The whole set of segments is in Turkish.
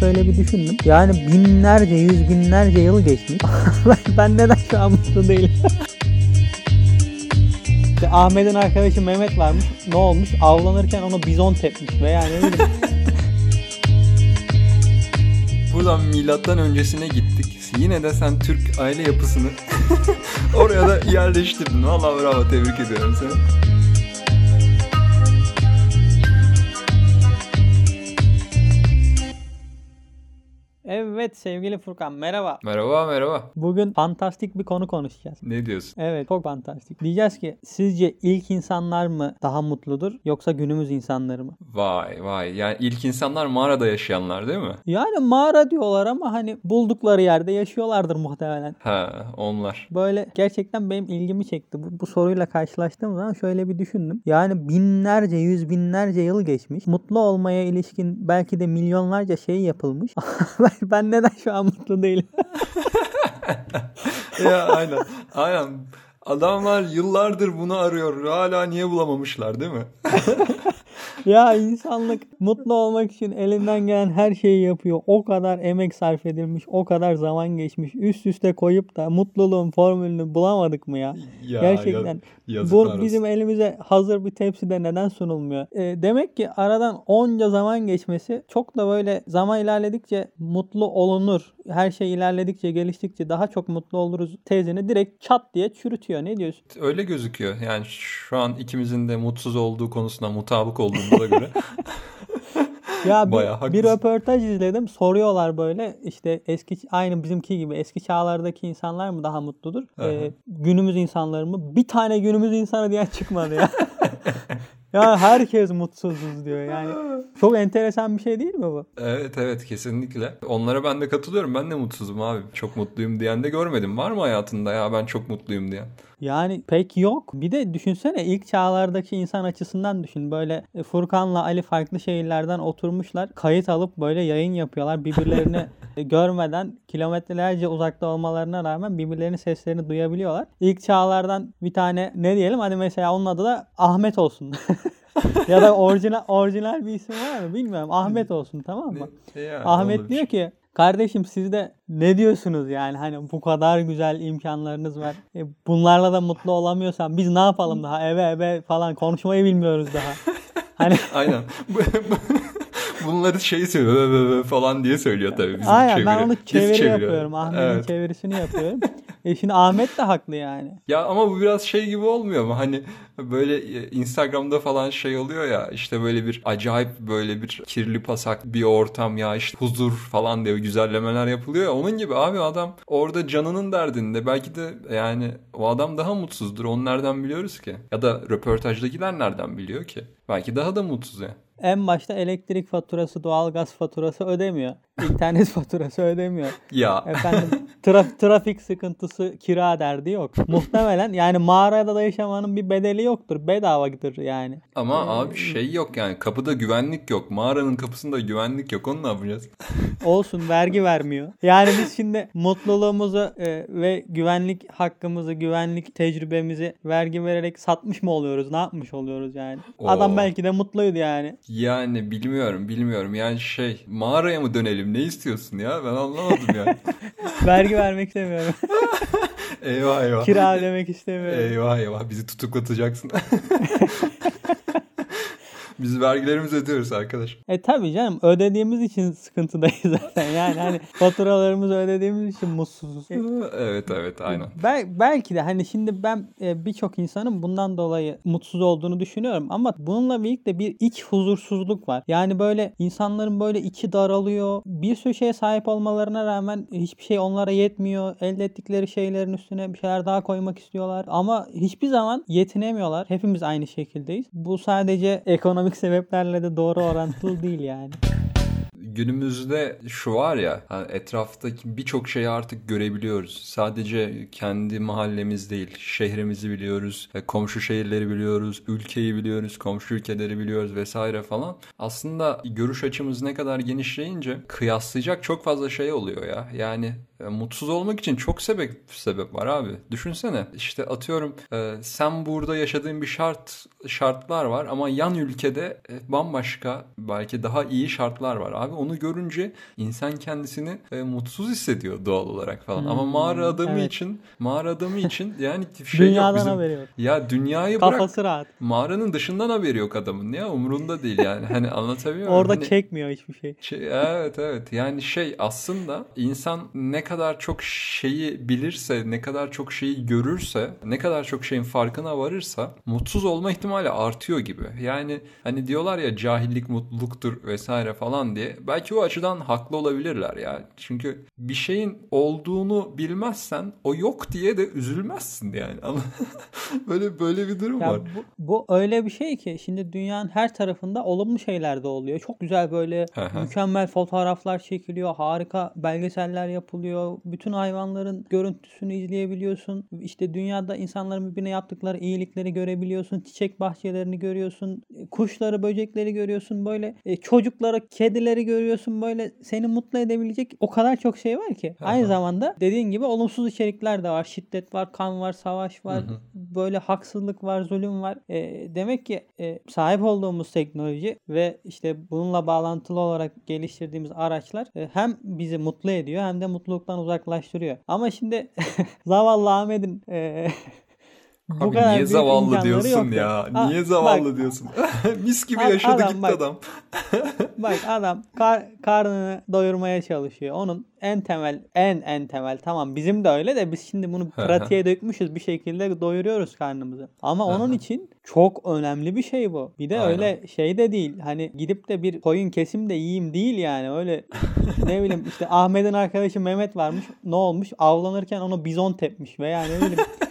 şöyle bir düşündüm. Yani binlerce, yüz binlerce yıl geçmiş. ben, ben neden şu an mutlu değilim? İşte Ahmet'in arkadaşı Mehmet varmış. Ne olmuş? Avlanırken onu bizon tepmiş veya ne bileyim. Buradan milattan öncesine gittik. Yine de sen Türk aile yapısını oraya da yerleştirdin. Vallahi bravo tebrik ediyorum seni. Evet sevgili Furkan merhaba. Merhaba merhaba. Bugün fantastik bir konu konuşacağız. Ne diyorsun? Evet çok fantastik. Diyeceğiz ki sizce ilk insanlar mı daha mutludur yoksa günümüz insanları mı? Vay vay. Yani ilk insanlar mağarada yaşayanlar değil mi? Yani mağara diyorlar ama hani buldukları yerde yaşıyorlardır muhtemelen. Ha onlar. Böyle gerçekten benim ilgimi çekti. Bu, bu soruyla karşılaştığım zaman şöyle bir düşündüm. Yani binlerce, yüz binlerce yıl geçmiş. Mutlu olmaya ilişkin belki de milyonlarca şey yapılmış. ben, neden şu an mutlu değilim? ya aynen. Aynen. Adamlar yıllardır bunu arıyor. Hala niye bulamamışlar değil mi? ya insanlık mutlu olmak için elinden gelen her şeyi yapıyor. O kadar emek sarf edilmiş, o kadar zaman geçmiş. Üst üste koyup da mutluluğun formülünü bulamadık mı ya? Ya, Gerçekten. ya- Bu yazıklar bizim elimize hazır bir tepside neden sunulmuyor? E, demek ki aradan onca zaman geçmesi çok da böyle zaman ilerledikçe mutlu olunur. Her şey ilerledikçe, geliştikçe daha çok mutlu oluruz tezini direkt çat diye çürütüyor. Ne diyorsun? Öyle gözüküyor. Yani şu an ikimizin de mutsuz olduğu konusunda mutabık olduğumuza göre. Ya bir, bir röportaj izledim. Soruyorlar böyle işte eski aynı bizimki gibi eski çağlardaki insanlar mı daha mutludur? Ee, günümüz insanları mı? Bir tane günümüz insanı diyen çıkmadı ya. ya herkes mutsuzuz diyor. Yani çok enteresan bir şey değil mi bu? Evet evet kesinlikle. Onlara ben de katılıyorum. Ben de mutsuzum abi. Çok mutluyum diyen de görmedim. Var mı hayatında ya ben çok mutluyum diyen? Yani pek yok. Bir de düşünsene ilk çağlardaki insan açısından düşün. Böyle Furkan'la Ali farklı şehirlerden oturmuşlar. Kayıt alıp böyle yayın yapıyorlar. Birbirlerini görmeden kilometrelerce uzakta olmalarına rağmen birbirlerinin seslerini duyabiliyorlar. İlk çağlardan bir tane ne diyelim hadi mesela onun adı da Ahmet olsun. ya da orijinal orijinal bir isim var mı bilmiyorum. Ahmet olson tamam mı? Yani Ahmet olur. diyor ki kardeşim siz de ne diyorsunuz yani hani bu kadar güzel imkanlarınız var. E, bunlarla da mutlu olamıyorsan biz ne yapalım daha eve eve falan konuşmayı bilmiyoruz daha. Hani Aynen. Bunları şey söylüyor falan diye söylüyor tabii bizim aynen çeviri. ben onu çeviri yapıyorum. Ahmet'in Evet. çevirisini yapıyorum. E şimdi Ahmet de haklı yani. Ya ama bu biraz şey gibi olmuyor mu? Hani böyle e, Instagram'da falan şey oluyor ya işte böyle bir acayip böyle bir kirli pasak bir ortam ya işte huzur falan diye güzellemeler yapılıyor ya. Onun gibi abi adam orada canının derdinde belki de yani o adam daha mutsuzdur. Onu nereden biliyoruz ki? Ya da röportajdakiler nereden biliyor ki? Belki daha da mutsuz ya. En başta elektrik faturası, doğalgaz faturası ödemiyor. İnternet faturası ödemiyor. Ya Efendim traf- trafik sıkıntısı kira derdi yok. Muhtemelen yani mağarada da yaşamanın bir bedeli yoktur. Bedavadır yani. ama abi şey yok yani kapıda güvenlik yok. Mağaranın kapısında güvenlik yok. Onu ne yapacağız? Olsun vergi vermiyor. Yani biz şimdi mutluluğumuzu e, ve güvenlik hakkımızı, güvenlik tecrübemizi vergi vererek satmış mı oluyoruz? Ne yapmış oluyoruz yani? Adam Oo. belki de mutluydu yani. Yani bilmiyorum bilmiyorum yani şey mağaraya mı dönelim ne istiyorsun ya ben anlamadım yani. Vergi vermek istemiyorum. eyvah eyvah. Kira ödemek istemiyorum. Eyvah eyvah bizi tutuklatacaksın. Biz vergilerimizi ödüyoruz arkadaş. E tabi canım ödediğimiz için sıkıntıdayız zaten. Yani hani faturalarımızı ödediğimiz için mutsuzuz. E, Evet evet aynen. Bel- belki de hani şimdi ben e, birçok insanın bundan dolayı mutsuz olduğunu düşünüyorum ama bununla birlikte bir iç huzursuzluk var. Yani böyle insanların böyle içi daralıyor. Bir sürü şeye sahip olmalarına rağmen hiçbir şey onlara yetmiyor. Elde ettikleri şeylerin üstüne bir şeyler daha koymak istiyorlar ama hiçbir zaman yetinemiyorlar. Hepimiz aynı şekildeyiz. Bu sadece ekonomik sebeplerle de doğru orantılı değil yani. Günümüzde şu var ya hani etraftaki birçok şeyi artık görebiliyoruz. Sadece kendi mahallemiz değil şehrimizi biliyoruz, e, komşu şehirleri biliyoruz, ülkeyi biliyoruz, komşu ülkeleri biliyoruz vesaire falan. Aslında görüş açımız ne kadar genişleyince kıyaslayacak çok fazla şey oluyor ya. Yani e, mutsuz olmak için çok sebep sebep var abi. Düşünsene işte atıyorum e, sen burada yaşadığın bir şart şartlar var ama yan ülkede e, bambaşka belki daha iyi şartlar var abi. Onu görünce insan kendisini e, mutsuz hissediyor doğal olarak falan. Ama mağara adamı evet. için mağara adamı için yani şey yok Dünyadan bizim. haberi yok. Ya dünyayı bırak Kafası rahat. mağaranın dışından haberi yok adamın. Ya umurunda değil yani. Hani anlatabiliyor muyum? Orada Hani- çekmiyor hiçbir şey. şey, evet evet yani şey aslında insan ne kadar çok şeyi bilirse ne kadar çok şeyi görürse ne kadar çok şeyin farkına varırsa mutsuz olma ihtimali artıyor gibi. Yani hani diyorlar ya cahillik mutluluktur vesaire falan diye belki o açıdan haklı olabilirler ya. Çünkü bir şeyin olduğunu bilmezsen o yok diye de üzülmezsin yani. böyle böyle bir durum Ya var. bu, bu öyle bir şey ki şimdi dünyanın her tarafında olumlu şeyler de oluyor. Çok güzel böyle mükemmel fotoğraflar çekiliyor. Harika belgeseller yapılıyor. Bütün hayvanların görüntüsünü izleyebiliyorsun. İşte dünyada insanların birbirine yaptıkları iyilikleri görebiliyorsun. Çiçek bahçelerini görüyorsun. Kuşları, böcekleri görüyorsun. Böyle e, çocukları, kedileri görüyorsun. Böyle seni mutlu edebilecek o kadar çok şey var ki. Hı Aynı zamanda dediğin gibi olumsuz içerikler de var. Şiddet var, kan var, savaş var. Hı hı. Böyle haksızlık var, zulüm var. E, demek ki e, sahip olduğumuz teknoloji ve işte bununla bağlantılı olarak geliştirdiğimiz araçlar e, hem bizi mutlu ediyor hem de uzaklaştırıyor. Ama şimdi zavallı Ahmet'in e, bu Abi kadar niye zavallı diyorsun ya? A- Niye zavallı bak, diyorsun? Mis gibi Ad- yaşadı adam gitti bak. adam. Bak adam kar, karnını doyurmaya çalışıyor. Onun en temel en en temel tamam bizim de öyle de biz şimdi bunu pratiğe dökmüşüz bir şekilde doyuruyoruz karnımızı. Ama onun için çok önemli bir şey bu. Bir de Aynen. öyle şey de değil. Hani gidip de bir koyun kesim de yiyeyim değil yani. Öyle ne bileyim işte Ahmet'in arkadaşı Mehmet varmış. Ne olmuş? Avlanırken onu bizon tepmiş veya ne bileyim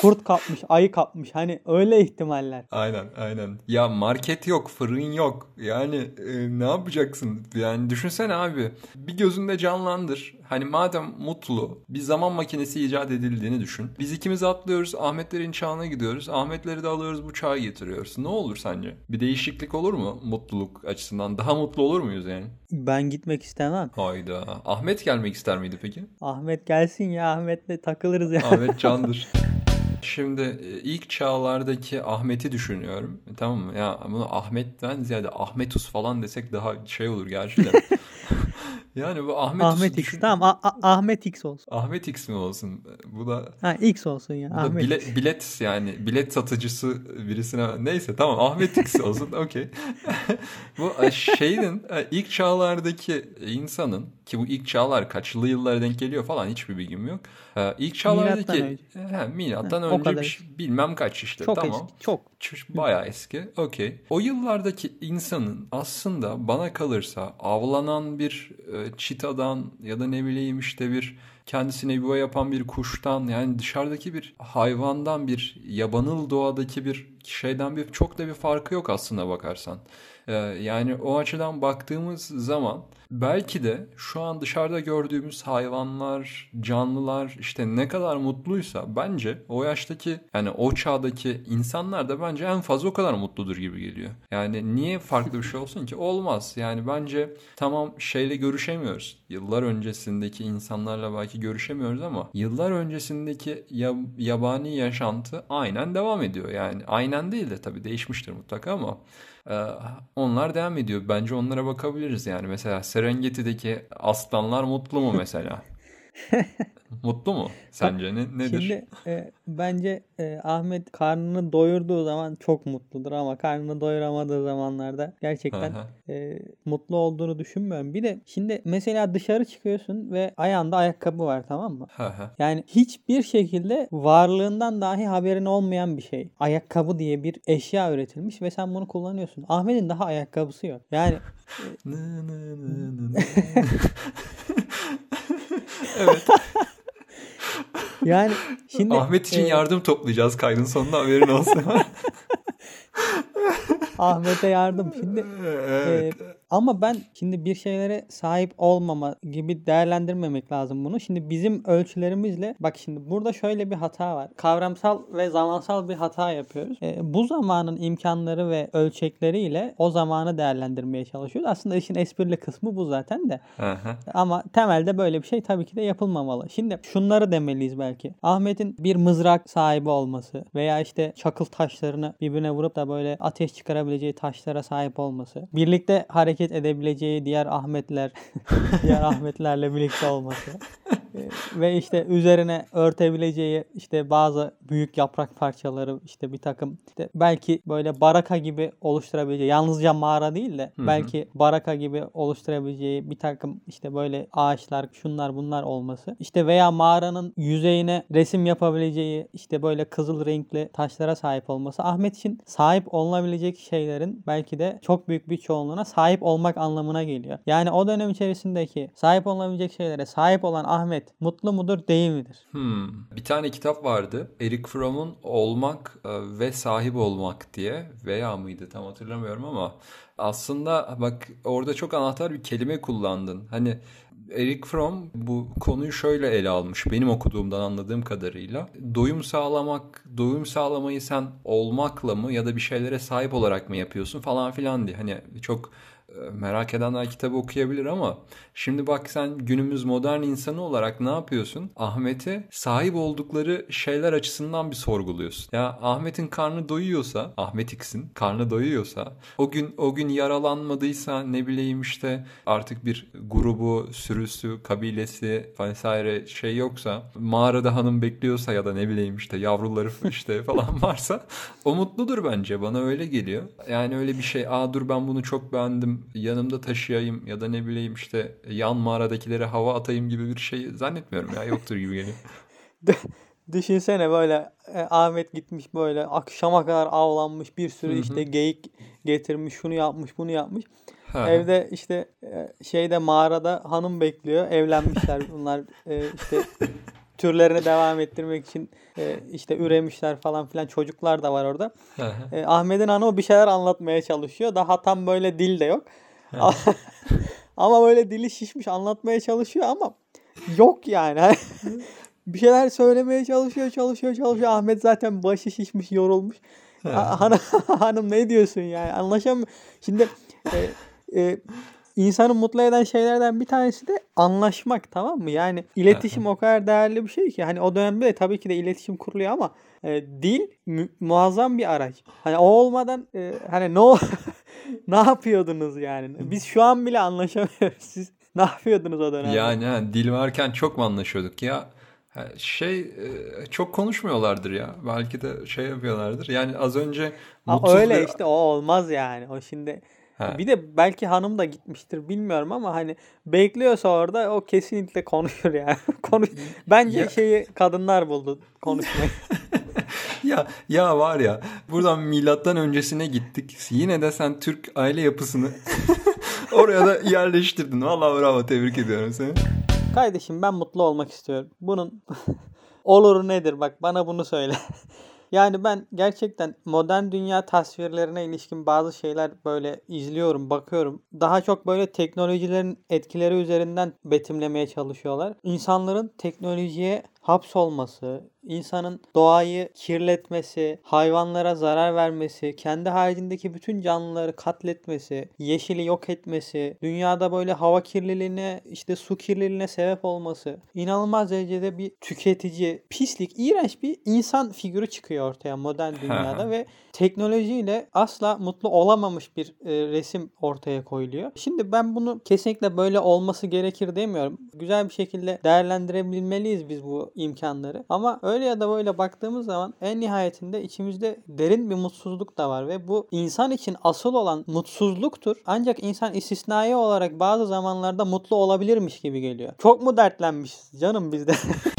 kurt kapmış, ayı kapmış. Hani öyle ihtimaller. Aynen aynen. Ya market yok, fırın yok. Yani e, ne yapacaksın? Yani düşünsene abi. Bir gözünde canlandır. Hani madem mutlu bir zaman makinesi icat edildiğini düşün. Biz ikimiz atlıyoruz Ahmetlerin çağına gidiyoruz. Ahmetleri de alıyoruz bu çağa getiriyoruz. Ne olur sence? Bir değişiklik olur mu mutluluk açısından? Daha mutlu olur muyuz yani? Ben gitmek istemem. Hayda. Ahmet gelmek ister miydi peki? Ahmet gelsin ya Ahmet'le takılırız ya. Ahmet Candır. Şimdi e, ilk çağlardaki Ahmet'i düşünüyorum. E, Tamam mı? Ya bunu Ahmet'ten ziyade Ahmetus falan desek daha şey olur gerçi de. yani bu Ahmetus'u Ahmet X. düşün- Tamam A- A- Ahmet X olsun. Ahmet X mi olsun? Bu da, Ha X olsun ya. Ahmet. bilet, bilet yani bilet satıcısı birisine neyse tamam Ahmet X olsun okey. bu e, şeyin e, ilk çağlardaki insanın ki bu ilk çağlar kaçlı yıllara denk geliyor falan hiçbir bilgim yok. E, İlk çağlardaki Milattan önce. He, milattan Ha, önce bir bilmem kaç işte çok tamam. eski. Çok. Bayağı eski. Okey. O yıllardaki insanın aslında bana kalırsa avlanan bir e, çitadan ya da ne bileyim işte bir kendisine yuva yapan bir kuştan yani dışarıdaki bir hayvandan bir yabanıl doğadaki bir şeyden bir çok da bir farkı yok aslında bakarsan. E, yani o açıdan baktığımız zaman belki de şu an dışarıda gördüğümüz hayvanlar, canlılar işte ne kadar mutluysa bence o yaştaki yani o çağdaki insanlar da bence en fazla o kadar mutludur gibi geliyor. Yani niye farklı bir şey olsun ki? Olmaz. Yani bence tamam şeyle görüşemiyoruz. Yıllar öncesindeki insanlarla belki görüşemiyoruz ama yıllar öncesindeki ya- yabani yaşantı aynen devam ediyor. Yani aynen değil de tabii değişmiştir mutlaka ama ee, onlar devam ediyor. Bence onlara bakabiliriz yani. Mesela Serengeti'deki aslanlar mutlu mu mesela? mutlu mu? Sence ne, nedir? Şimdi e, bence e, Ahmet karnını doyurduğu zaman çok mutludur ama karnını doyuramadığı zamanlarda gerçekten e, mutlu olduğunu düşünmüyorum. Bir de şimdi mesela dışarı çıkıyorsun ve ayağında ayakkabı var tamam mı? Yani hiçbir şekilde varlığından dahi haberin olmayan bir şey. Ayakkabı diye bir eşya üretilmiş ve sen bunu kullanıyorsun. Ahmet'in daha ayakkabısı yok. Yani evet. yani şimdi Ahmet için e, yardım toplayacağız kaydın sonunda haberin olsun. Ahmet'e yardım. Şimdi evet. Ama ben şimdi bir şeylere sahip olmama gibi değerlendirmemek lazım bunu. Şimdi bizim ölçülerimizle bak şimdi burada şöyle bir hata var. Kavramsal ve zamansal bir hata yapıyoruz. E, bu zamanın imkanları ve ölçekleriyle o zamanı değerlendirmeye çalışıyoruz. Aslında işin esprili kısmı bu zaten de. Hı. Ama temelde böyle bir şey tabii ki de yapılmamalı. Şimdi şunları demeliyiz belki. Ahmet'in bir mızrak sahibi olması veya işte çakıl taşlarını birbirine vurup da böyle ateş çıkarabileceği taşlara sahip olması. Birlikte hareket edebileceği diğer Ahmetler, diğer Ahmetlerle birlikte olması. Ee, ve işte üzerine örtebileceği işte bazı büyük yaprak parçaları işte bir takım işte belki böyle baraka gibi oluşturabileceği yalnızca mağara değil de belki baraka gibi oluşturabileceği bir takım işte böyle ağaçlar şunlar bunlar olması işte veya mağaranın yüzeyine resim yapabileceği işte böyle kızıl renkli taşlara sahip olması Ahmet için sahip olunabilecek şeylerin belki de çok büyük bir çoğunluğuna sahip olmak anlamına geliyor. Yani o dönem içerisindeki sahip olunabilecek şeylere sahip olan Ahmet mutlu mudur değil midir? Hmm. Bir tane kitap vardı. Eric Fromm'un Olmak e, ve Sahip Olmak diye veya mıydı tam hatırlamıyorum ama aslında bak orada çok anahtar bir kelime kullandın. Hani Eric Fromm bu konuyu şöyle ele almış benim okuduğumdan anladığım kadarıyla. Doyum sağlamak, doyum sağlamayı sen olmakla mı ya da bir şeylere sahip olarak mı yapıyorsun falan filan diye. Hani çok merak edenler kitabı okuyabilir ama şimdi bak sen günümüz modern insanı olarak ne yapıyorsun? Ahmet'e sahip oldukları şeyler açısından bir sorguluyorsun. Ya Ahmet'in karnı doyuyorsa, Ahmet X'in karnı doyuyorsa, o gün o gün yaralanmadıysa ne bileyim işte artık bir grubu, sürüsü, kabilesi vesaire şey yoksa, mağarada hanım bekliyorsa ya da ne bileyim işte yavruları işte falan varsa o mutludur bence. Bana öyle geliyor. Yani öyle bir şey, aa dur ben bunu çok beğendim yanımda taşıyayım ya da ne bileyim işte yan mağaradakilere hava atayım gibi bir şey zannetmiyorum ya yoktur gibi geliyor. Düşünsene böyle e, Ahmet gitmiş böyle akşama kadar avlanmış bir sürü Hı hı. işte geyik getirmiş şunu yapmış bunu yapmış. Ha. Evde işte e, şeyde mağarada hanım bekliyor evlenmişler bunlar e, işte türlerini devam ettirmek için e, işte üremişler falan filan çocuklar da var orada. E, Ahmet'in hanımı bir şeyler anlatmaya çalışıyor. Daha tam böyle dil de yok. ama böyle dili şişmiş anlatmaya çalışıyor ama yok yani. bir şeyler söylemeye çalışıyor, çalışıyor, çalışıyor. Ahmet zaten başı şişmiş, yorulmuş. Ha- Hanım, hanım ne diyorsun yani? Anlaşamıyor. Şimdi e, e, insanı mutlu eden şeylerden bir tanesi de anlaşmak tamam mı? Yani iletişim o kadar değerli bir şey ki hani o dönemde de tabii ki de iletişim kuruluyor ama e, dil mü- muazzam bir araç. Hani o olmadan e, hani ne o- ne yapıyordunuz yani? Biz şu an bile anlaşamıyoruz. Siz ne yapıyordunuz o dönemde? Yani ha, dil varken çok mu anlaşıyorduk ya? Şey e, çok konuşmuyorlardır ya. Belki de şey yapıyorlardır. Yani az önce mutsuz öyle bir- işte o olmaz yani. O şimdi Ha. bir de belki hanım da gitmiştir bilmiyorum ama hani bekliyorsa orada o kesinlikle konuşur yani. Konuş Bence Ya- şeyi kadınlar buldu konuşmayı. Ya ya var ya buradan milattan öncesine gittik. Yine de sen Türk aile yapısını oraya da yerleştirdin. Vallahi bravo tebrik ediyorum seni. Kardeşim ben mutlu olmak istiyorum. Bunun oluru nedir? Bak bana bunu söyle. Yani ben gerçekten modern dünya tasvirlerine ilişkin bazı şeyler böyle izliyorum, bakıyorum. Daha çok böyle teknolojilerin etkileri üzerinden betimlemeye çalışıyorlar. İnsanların teknolojiye hapsolması, insanın doğayı kirletmesi, hayvanlara zarar vermesi, kendi haricindeki bütün canlıları katletmesi, yeşili yok etmesi, dünyada böyle hava kirliliğine, işte su kirliliğine sebep olması, inanılmaz derecede bir tüketici, pislik, iğrenç bir insan figürü çıkıyor ortaya modern dünyada ve teknolojiyle asla mutlu olamamış bir e, resim ortaya koyuluyor. Şimdi ben bunu kesinlikle böyle olması gerekir demiyorum. Güzel bir şekilde değerlendirebilmeliyiz biz bu imkanları. Ama öyle ya da böyle baktığımız zaman en nihayetinde içimizde derin bir mutsuzluk da var ve bu insan için asıl olan mutsuzluktur. Ancak insan istisnai olarak bazı zamanlarda mutlu olabilirmiş gibi geliyor. Çok mu dertlenmişiz canım bizde?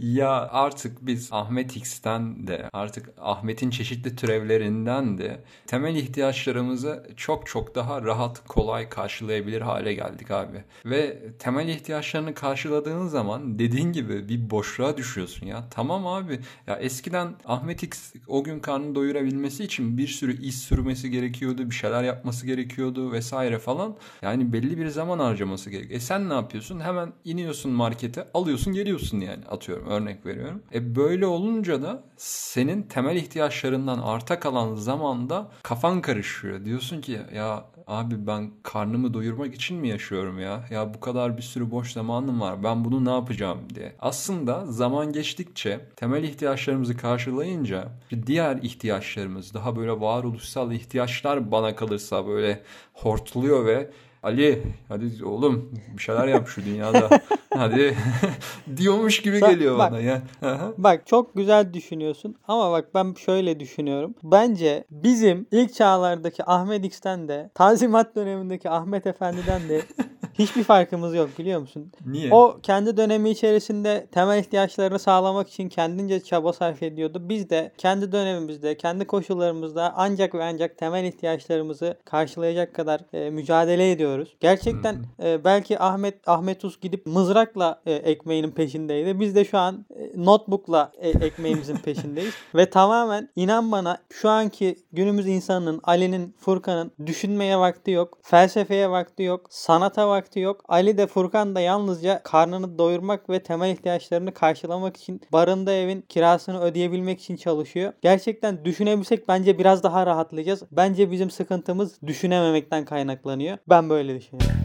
Ya artık biz Ahmet X'ten de artık Ahmet'in çeşitli türevlerinden de temel ihtiyaçlarımızı çok çok daha rahat kolay karşılayabilir hale geldik abi. Ve temel ihtiyaçlarını karşıladığın zaman dediğin gibi bir boşluğa düşüyorsun ya. Tamam abi ya eskiden Ahmet X o gün karnını doyurabilmesi için bir sürü iş sürmesi gerekiyordu, bir şeyler yapması gerekiyordu vesaire falan. Yani belli bir zaman harcaması gerekiyor. E sen ne yapıyorsun? Hemen iniyorsun markete, alıyorsun, geliyorsun yani atıyorum örnek veriyorum. E böyle olunca da senin temel ihtiyaçlarından arta kalan zamanda kafan karışıyor. Diyorsun ki ya abi ben karnımı doyurmak için mi yaşıyorum ya? Ya bu kadar bir sürü boş zamanım var. Ben bunu ne yapacağım diye. Aslında zaman geçtikçe temel ihtiyaçlarımızı karşılayınca diğer ihtiyaçlarımız daha böyle varoluşsal ihtiyaçlar bana kalırsa böyle hortluyor ve Ali hadi oğlum bir şeyler yap şu dünyada. Hadi diyormuş gibi Bak- geliyor bak. bana ya. Bak çok güzel düşünüyorsun ama bak ben şöyle düşünüyorum. Bence bizim ilk çağlardaki Ahmet X'ten de Tanzimat dönemindeki Ahmet Efendi'den de hiçbir farkımız yok biliyor musun? Niye? O kendi dönemi içerisinde temel ihtiyaçlarını sağlamak için kendince çaba sarf ediyordu. Biz de kendi dönemimizde, kendi koşullarımızda ancak ve ancak temel ihtiyaçlarımızı karşılayacak kadar e, mücadele ediyoruz. Gerçekten e, belki Ahmet Ahmet Us gidip mızrakla e, ekmeğinin peşindeydi. Biz de şu an e, notebookla e, ekmeğimizin peşindeyiz. Ve tamamen inan bana şu anki günümüz insanının, Ali'nin, Furkan'ın düşünmeye vakti yok. Felsefeye vakti yok. Sanata vakti yok. Ali de Furkan da yalnızca karnını doyurmak ve temel ihtiyaçlarını karşılamak için barındığı evin kirasını ödeyebilmek için çalışıyor. Gerçekten düşünebilsek bence biraz daha rahatlayacağız. Bence bizim sıkıntımız düşünememekten kaynaklanıyor. Ben böyle düşünüyorum.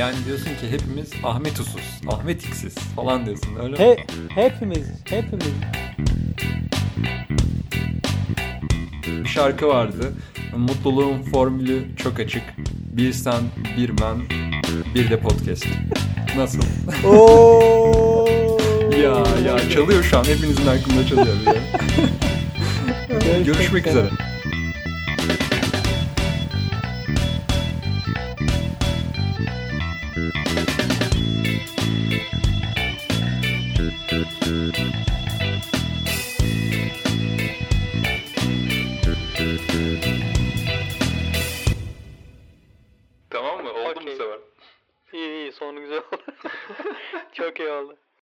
Yani diyorsun ki hepimiz Ahmet Usuz, Ahmet X'iz falan diyorsun öyle mi? He, hepimiz, hepimiz. Bir şarkı vardı. Mutluluğun formülü çok açık. Bir sen, bir ben, bir de podcast. Nasıl? Oo. ya ya çalıyor şu an. Hepinizin aklında çalıyor. Görüşmek üzere.